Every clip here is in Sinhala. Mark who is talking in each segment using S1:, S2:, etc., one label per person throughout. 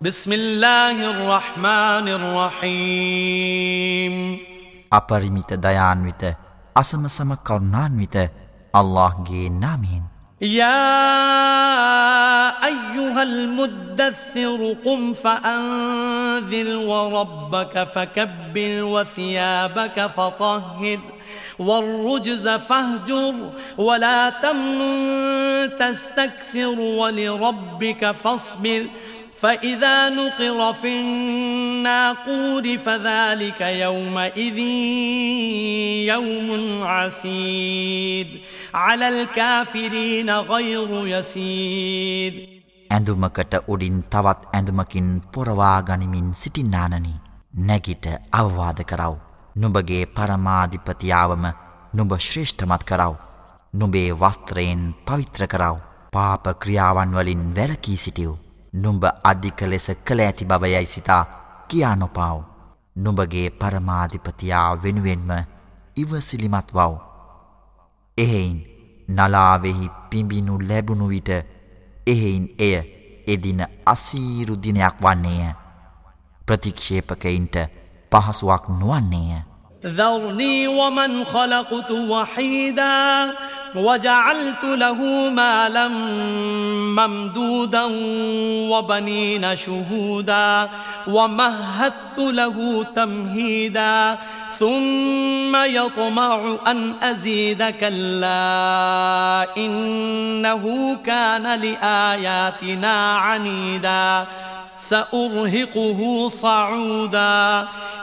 S1: بسم الله الرحمن الرحيم.
S2: أبرميت ديان ويت أسم سم كرنان ويت الله جي نامين
S1: يا أيها المدثر قم فأنذر وربك فكبر وثيابك فطهر والرجز فاهجر ولا تمن تستكثر ولربك فاصبر فإذا نقر في الناقور فذلك يومئذ يوم عسير على الكافرين غير يسير
S2: ඇඳුමකට උඩින් තවත් ඇඳුමකින් පොරවා ගනිමින් සිටින්නානනි නැගිට අවවාද කරව. නුඹගේ පරමාධිපතියාවම නුඹ ශ්‍රේෂ්ඨමත් කරව. නුබේ වස්ත්‍රයෙන් පවිත්‍ර කරව. පාප ක්‍රියාවන් වලින් වැලකී සිටියව්. නුඹ අධික ලෙස කළ ඇති බවයයි සිතා කියා නොපාව්. නුඹගේ පරමාධිපතියා වෙනුවෙන්ම ඉවසිලිමත් වව්. එහෙයින් නලාවෙහි පිඹිනු ලැබුණු විට එහෙයින් එය එදින අසීරුදිනයක් වන්නේය. ප්‍රතික්ෂේපකයින්ට පහසුවක් නොවන්නේය.
S1: ذرني ومن خلقت وحيدا وجعلت له مالا ممدودا وبنين شهودا ومهدت له تمهيدا ثم يطمع أن أزيد كلا إنه كان لآياتنا عنيدا سأرهقه صعودا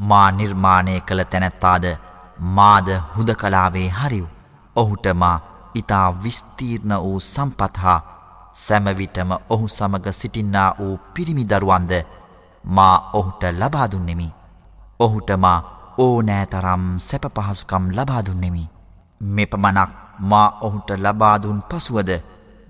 S2: මා නිර්මාණය කළ තැනැත්තාද මාද හුද කලාවේ හරිව්. ඔහුට මා ඉතා විස්තීර්ණ වූ සම්පත් හා සැමවිටම ඔහු සමග සිටින්නා වූ පිරිමිදරුවන්ද මා ඔහුට ලබාදුන්නෙමි. ඔහුට මා ඕනෑතරම් සැප පහසුකම් ලබාදුන්නෙමි. මෙපමනක් මා ඔහුට ලබාදුන් පසුවද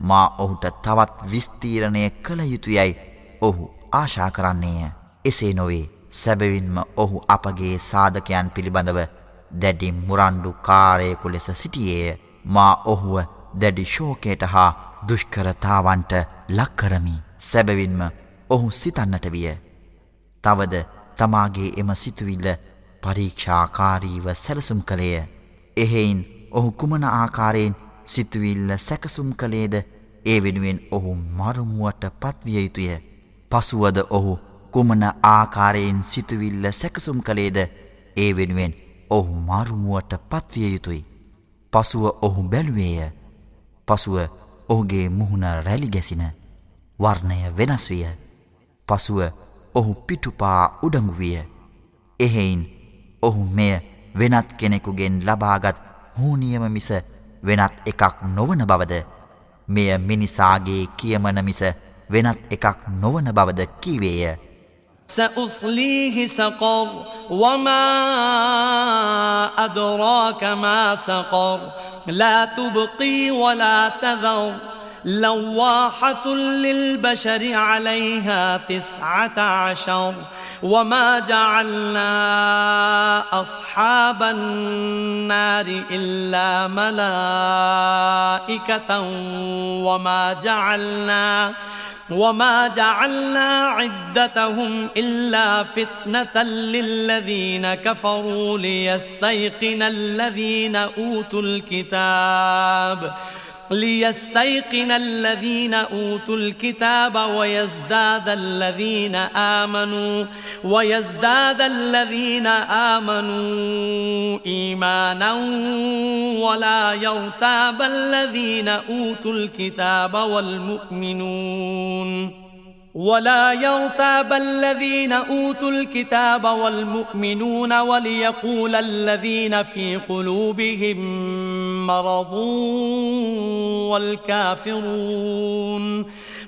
S2: මා ඔහුට තවත් විස්තීරණය කළ යුතුයයි ඔහු ආශා කරන්නේය. එසේ නොවේ සැබවින්ම ඔහු අපගේ සාධකයන් පිළිබඳව දැඩි මුරණ්ඩු කාරයෙකු ලෙස සිටියේය මා ඔහුව දැඩි ශෝකයට හා දුෂ්කරතාවන්ට ලක්කරමි සැබවින්ම ඔහු සිතන්නට විය. තවද තමාගේ එම සිතුවිල්ල පරීක්ෂාකාරීව සැලසුම් කළේය. එහෙයින් ඔහු කුමන ආකාරයෙන් සිතුවිල්ල සැකසුම් කළේද ඒ වෙනුවෙන් ඔහු මරුමුවට පත්විය යුතුය. පසුවද ඔහු කුමන ආකාරයෙන් සිතුවිල්ල සැකසුම් කළේද ඒ වෙනුවෙන් ඔහු මරුමුවට පත්විය යුතුයි. පසුව ඔහු බැලුවේය. පසුව ඔහුගේ මුහුණ රැලි ගැසින වර්ණය වෙනස් විය. පසුව ඔහු පිටුපා උඩඟුවිය. එහෙයින් ඔහු මෙය වෙනත් කෙනෙකුගෙන් ලබාගත් හූනියම මිස වෙනත් එකක් නොවන බවද මෙය මිනිසාගේ කියමන මිස වෙනත් එකක් නොවන බවද කිවේය.
S1: سأصليه سقر وما أدراك ما سقر لا تبقي ولا تذر لواحة للبشر عليها تسعة عشر وما جعلنا أصحاب النار إلا ملائكة وما جعلنا وما جعلنا عدتهم إلا فتنة للذين كفروا ليستيقن الذين أوتوا الكتاب ليستيقن الذين أوتوا الكتاب ويزداد الذين آمنوا ويزداد الذين آمنوا إيمانا ولا يرتاب الذين أوتوا الكتاب والمؤمنون ولا يرتاب الذين أوتوا الكتاب والمؤمنون وليقول الذين في قلوبهم مرض والكافرون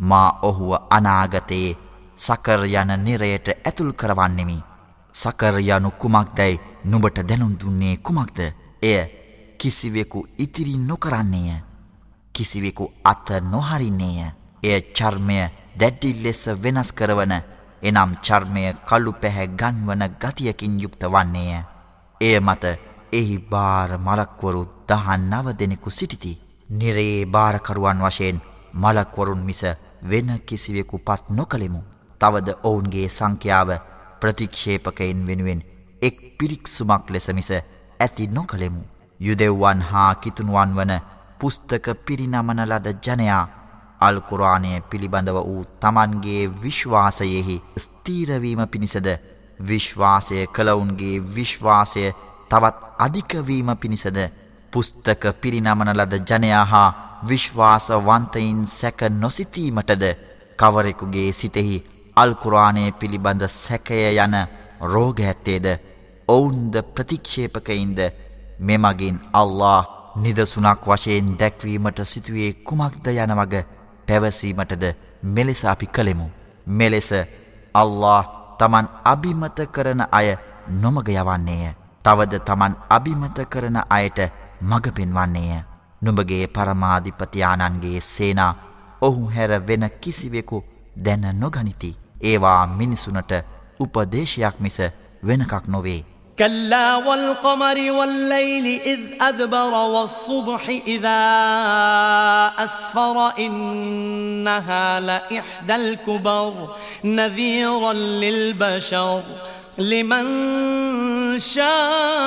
S2: මා ඔහුව අනාගතයේ සකර් යන නිරයට ඇතුල් කරවන්නෙමි. සකර් යනු කුමක්දැයි නුඹට දැනුම් දුන්නේ කුමක්ද? එය කිසිවෙකු ඉතිරි නොකරන්නේය. කිසිවෙකු අත නොහරින්නේය. එය චර්මය දැඩ්ඩි ලෙස වෙනස් කරවන එනම් චර්මය කළු පැහැ ගන්වන ගතියකින් යුක්ත වන්නේය. එය මත එහි බාර මලක්වරු දහන් නව දෙනෙකු සිටිති. නිරයේ භාරකරුවන් වශයෙන් මලක්වරුන් මිස වෙන කිසිවෙකු පත් නොකළෙමු. තවද ඔවුන්ගේ සංඛ්‍යාව ප්‍රතික්ෂේපකයින් වෙනුවෙන් එක් පිරික්සුමක් ලෙස මිස ඇති නොකළෙමු. යුදෙව්වන් හා කිතුනුවන් වන පුස්තක පිරිනමන ලද ජනයා අල්කුරාණය පිළිබඳව වූ තමන්ගේ විශ්වාසයෙහි ස්තීරවීම පිණිසද විශ්වාසය කළවුන්ගේ විශ්වාසය තවත් අධිකවීම පිණිසද පුස්තක පිරිනමන ලද ජනයා හා විශ්වාසවන්තයින් සැක නොසිතීමටද කවරෙකුගේ සිතෙහි අල්කුරාණය පිළිබඳ සැකය යන රෝග ඇත්තේද ඔවුන්ද ප්‍රතික්ෂේපකයින්ද මෙමගින් අල්له නිදසුනක් වශයෙන් දැක්වීමට සිතුවේ කුමක්ද යන වග පැවසීමටද මෙලෙස අපි කළෙමු. මෙලෙස අල්له තමන් අභිමත කරන අය නොමග යවන්නේය. තවද තමන් අභිමත කරන අයට මඟ පෙන්වන්නේය. නුඹගේ පරමාධිපතියානන්ගේ සේනා ඔහු හැර වෙන කිසිවෙකු දැන නොගනිති. ඒවා මිනිසුනට උපදේශයක් මිස වෙනකක් නොවේ.
S1: كلا والقمر والليل إذ أدبر والصبح إذا أسفر إنها لإحدى الكبر نذيرا للبشر لمن شاء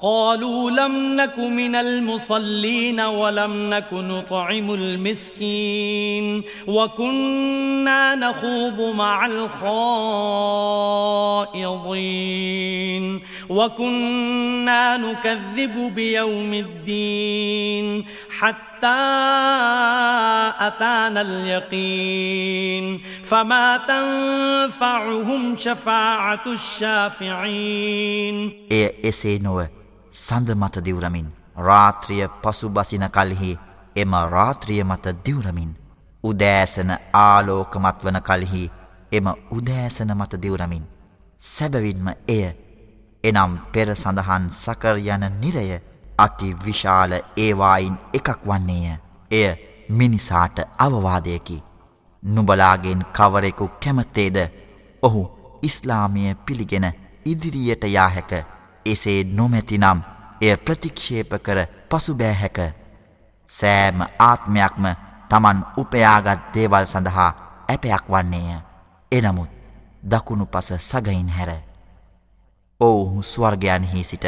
S1: قالوا لم نك من المصلين ولم نك نطعم المسكين وكنا نخوض مع الخائضين وكنا نكذب بيوم الدين حتى أتانا اليقين فما تنفعهم شفاعة الشافعين
S2: සඳ මත දිවරමින් රාත්‍රිය පසු බසින කල්හි එම රාත්‍රිය මත දිවරමින් උදෑසන ආලෝකමත් වන කල්හි එම උදෑසන මත දිවරමින්. සැබවින්ම එය එනම් පෙර සඳහන් සකර යන නිරය අති විශාල ඒවායින් එකක් වන්නේය. එය මිනිසාට අවවාදයකි. නුබලාගෙන් කවරෙකු කැමත්තේද? ඔහු ඉස්ලාමය පිළිගෙන ඉදිරියට යා හැක. එසේ නොමැතිනම් එය ප්‍රතික්ෂේප කර පසුබෑහැක සෑම ආත්මයක්ම තමන් උපයාගත් දේවල් සඳහා ඇපයක් වන්නේය එනමුත් දකුණු පස සගයින් හැර ඔවුහු ස්වර්ගයන්හි සිට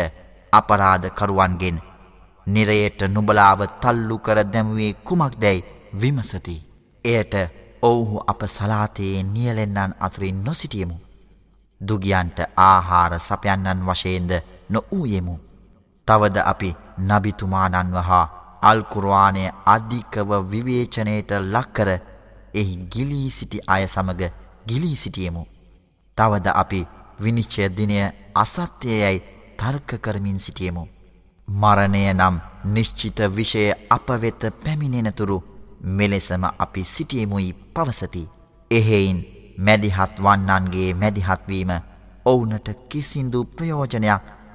S2: අපරාධකරුවන්ගෙන් නිරයට නුබලාව තල්ලු කර දැමුවේ කුමක් දැයි විමසති. එයට ඔවුහු අප සලාතයේ නියලෙන්නන් අතුරින් නොසිටියමු. දුගියන්ට ආහාර සපයන්නන් වශයෙන්ද නොවූයෙමු. තවද අපි නබිතුමානන්ව හා අල්කුරවානය අධිකව විවේචනයට ලක්කර එහි ගිලී සිටි අය සමග ගිලී සිටියමු. තවද අපි විනිශ්චය දිනය අසත්‍යයයි තර්ක කරමින් සිටියමු. මරණය නම් නිශ්චිත විෂය අප වෙත පැමිණෙනතුරු මෙලෙසම අපි සිටියමුයි පවසති. එහෙයින් මැදිහත් වන්නන්ගේ මැදිහත්වීම ඔවුනට කිසිදු ප්‍රයෝජනයක්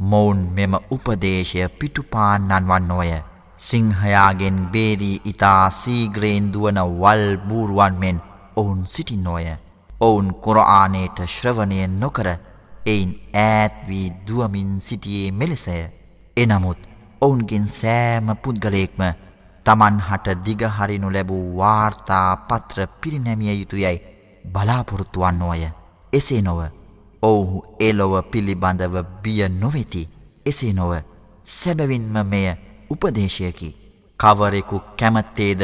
S2: මොවුන් මෙම උපදේශය පිටුපාන්නන් වන්නෝය සිංහයාගෙන් බේරී ඉතා සීග්‍රයෙන් දුවන වල් බූරුවන් මෙන් ඔවුන් සිටින්නෝය ඔවුන් කොරආනයට ශ්‍රවණය නොකර එයින් ඈත් වී දුවමින් සිටියේ මෙලෙසය. එනමුත් ඔවුන්ගෙන් සෑම පුද්ගලයෙක්ම තමන් හට දිගහරිනු ලැබූ වාර්තා පත්‍ර පිරිනැමිය යුතුයැයි බලාපොරොත්තුවන්නෝය එසේ නොව ඔවුහු එලොව පිළිබඳව බිය නොවෙති. එසේ නොව සැබවින්ම මෙය උපදේශයකි. කවරෙකු කැමත්තේද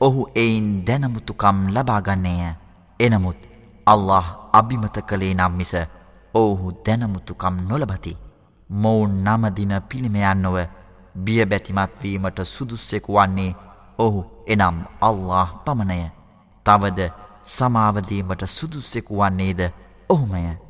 S2: ඔහු එයින් දැනමුතුකම් ලබාගන්නේය එනමුත් අල්له අභිමත කළේ නම් මිස ඔවුහු දැනමුතුකම් නොලබති. මොවුන් නමදින පිළිමයන් නොව බියබැතිමත්වීමට සුදුස්සෙකු වන්නේ ඔහු එනම් අල්له පමණය. තවද සමාවදීමට සුදුස්සෙකු වන්නේද ඔහුමය.